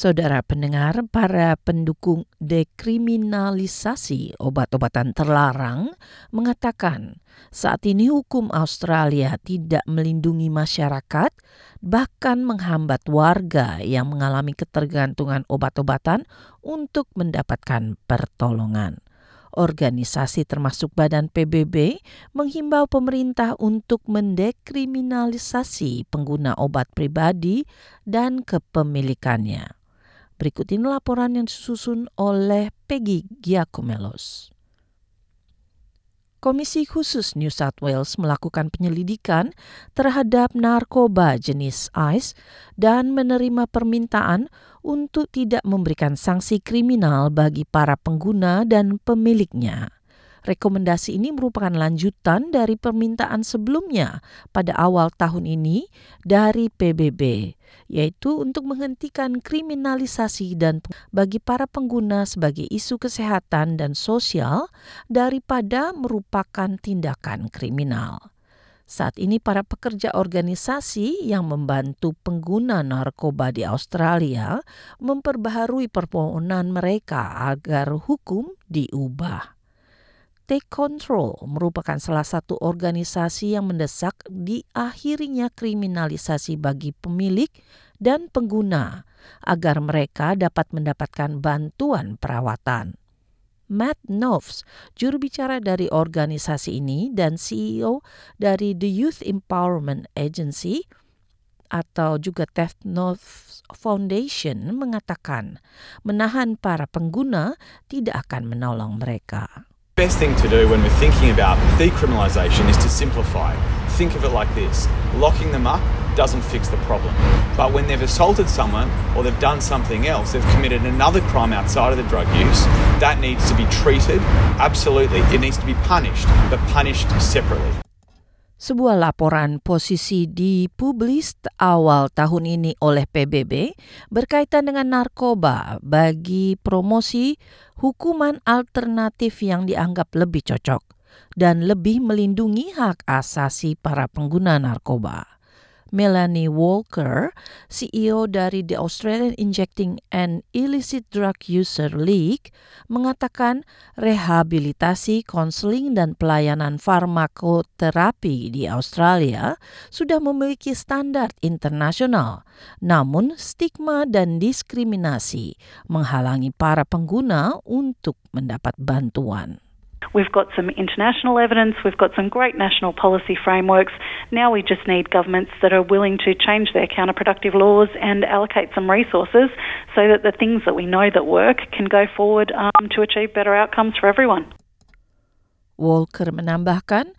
Saudara pendengar, para pendukung dekriminalisasi obat-obatan terlarang mengatakan saat ini hukum Australia tidak melindungi masyarakat, bahkan menghambat warga yang mengalami ketergantungan obat-obatan untuk mendapatkan pertolongan. Organisasi termasuk Badan PBB menghimbau pemerintah untuk mendekriminalisasi pengguna obat pribadi dan kepemilikannya. Berikut ini laporan yang disusun oleh Peggy Giacomelos. Komisi Khusus New South Wales melakukan penyelidikan terhadap narkoba jenis ICE dan menerima permintaan untuk tidak memberikan sanksi kriminal bagi para pengguna dan pemiliknya. Rekomendasi ini merupakan lanjutan dari permintaan sebelumnya pada awal tahun ini dari PBB, yaitu untuk menghentikan kriminalisasi dan bagi para pengguna sebagai isu kesehatan dan sosial daripada merupakan tindakan kriminal. Saat ini para pekerja organisasi yang membantu pengguna narkoba di Australia memperbaharui permohonan mereka agar hukum diubah. Take Control merupakan salah satu organisasi yang mendesak diakhirinya kriminalisasi bagi pemilik dan pengguna agar mereka dapat mendapatkan bantuan perawatan. Matt Knopfs, juru bicara dari organisasi ini dan CEO dari The Youth Empowerment Agency atau juga Knopfs Foundation mengatakan menahan para pengguna tidak akan menolong mereka. Best thing to do when we're thinking about decriminalisation is to simplify. Think of it like this locking them up doesn't fix the problem. But when they've assaulted someone or they've done something else, they've committed another crime outside of the drug use, that needs to be treated. Absolutely, it needs to be punished, but punished separately. Sebuah laporan posisi dipublis awal tahun ini oleh PBB berkaitan dengan narkoba bagi promosi hukuman alternatif yang dianggap lebih cocok dan lebih melindungi hak asasi para pengguna narkoba. Melanie Walker, CEO dari The Australian Injecting and Illicit Drug User League, mengatakan rehabilitasi, konseling, dan pelayanan farmakoterapi di Australia sudah memiliki standar internasional. Namun, stigma dan diskriminasi menghalangi para pengguna untuk mendapat bantuan. We've got some international evidence, we've got some great national policy frameworks. Now we just need governments that are willing to change their counterproductive laws and allocate some resources so that the things that we know that work can go forward um, to achieve better outcomes for everyone. Walker menambahkan,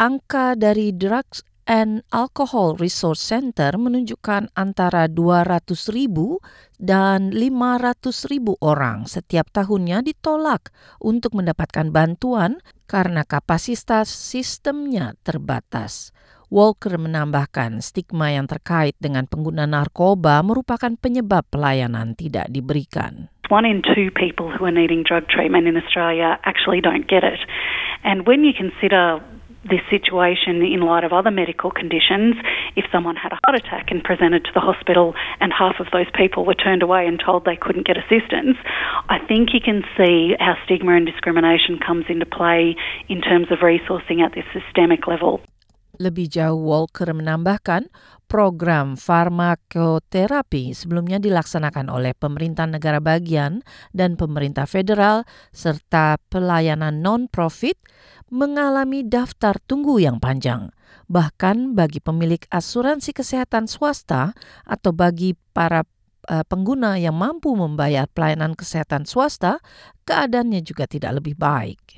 angka dari drugs and Alcohol Resource Center menunjukkan antara 200 ribu dan 500 ribu orang setiap tahunnya ditolak untuk mendapatkan bantuan karena kapasitas sistemnya terbatas. Walker menambahkan stigma yang terkait dengan pengguna narkoba merupakan penyebab pelayanan tidak diberikan. One in two people who are needing drug treatment in Australia actually don't get it. And when you consider this situation in light of other medical conditions. If someone had a heart attack and presented to the hospital and half of those people were turned away and told they couldn't get assistance, I think you can see how stigma and discrimination comes into play in terms of resourcing at this systemic level. Lebih jauh, Walker menambahkan program farmakoterapi sebelumnya dilaksanakan oleh pemerintah negara bagian dan pemerintah federal serta pelayanan non-profit mengalami daftar tunggu yang panjang. Bahkan bagi pemilik asuransi kesehatan swasta atau bagi para uh, pengguna yang mampu membayar pelayanan kesehatan swasta, keadaannya juga tidak lebih baik.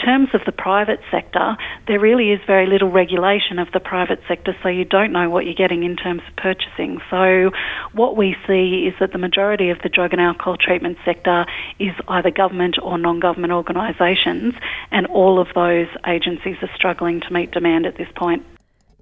Terms of the private sector, there really is very little regulation of the private sector, so you don't know what you're getting in terms of purchasing. So, what we see is that the majority of the drug and alcohol treatment sector is either government or non government organisations, and all of those agencies are struggling to meet demand at this point.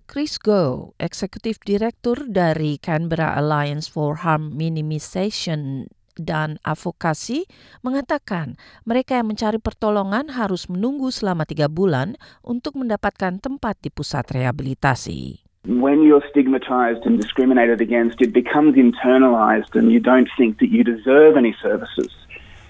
Chris Go, Eksekutif Direktur dari Canberra Alliance for Harm Minimization dan Advokasi mengatakan mereka yang mencari pertolongan harus menunggu selama tiga bulan untuk mendapatkan tempat di pusat rehabilitasi. when you're stigmatized and discriminated against, it becomes internalized and you don't think that you deserve any services.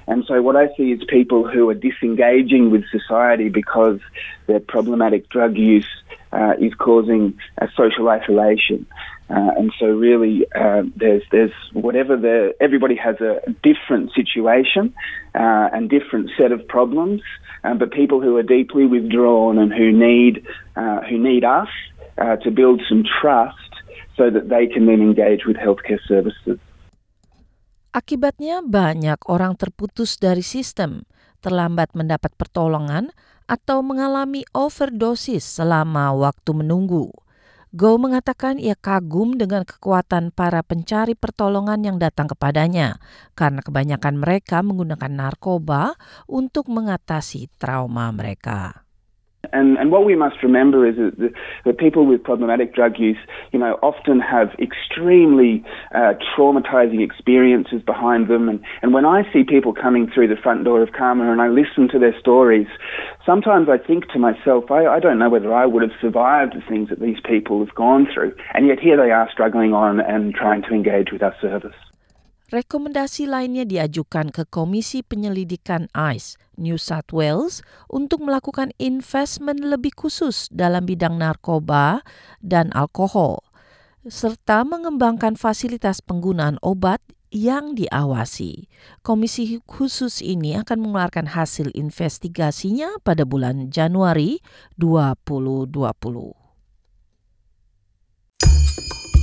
And so what I see is people who are disengaging with society because their problematic drug use uh, is causing social isolation. Uh, and so really uh, there's there's whatever the everybody has a different situation uh, and different set of problems, uh, but people who are deeply withdrawn and who need uh, who need us uh, to build some trust so that they can then engage with healthcare services. Akibatnya banyak orang terputus dari sistem, terlambat mendapat pertolongan, atau mengalami overdosis selama waktu menunggu. Go mengatakan ia kagum dengan kekuatan para pencari pertolongan yang datang kepadanya, karena kebanyakan mereka menggunakan narkoba untuk mengatasi trauma mereka. And, and what we must remember is that, the, that people with problematic drug use, you know, often have extremely uh, traumatizing experiences behind them. And, and when I see people coming through the front door of Karma and I listen to their stories, sometimes I think to myself, I, I don't know whether I would have survived the things that these people have gone through. And yet here they are struggling on and trying to engage with our service. Rekomendasi lainnya diajukan ke Komisi Penyelidikan ICE New South Wales untuk melakukan investment lebih khusus dalam bidang narkoba dan alkohol, serta mengembangkan fasilitas penggunaan obat yang diawasi. Komisi khusus ini akan mengeluarkan hasil investigasinya pada bulan Januari 2020.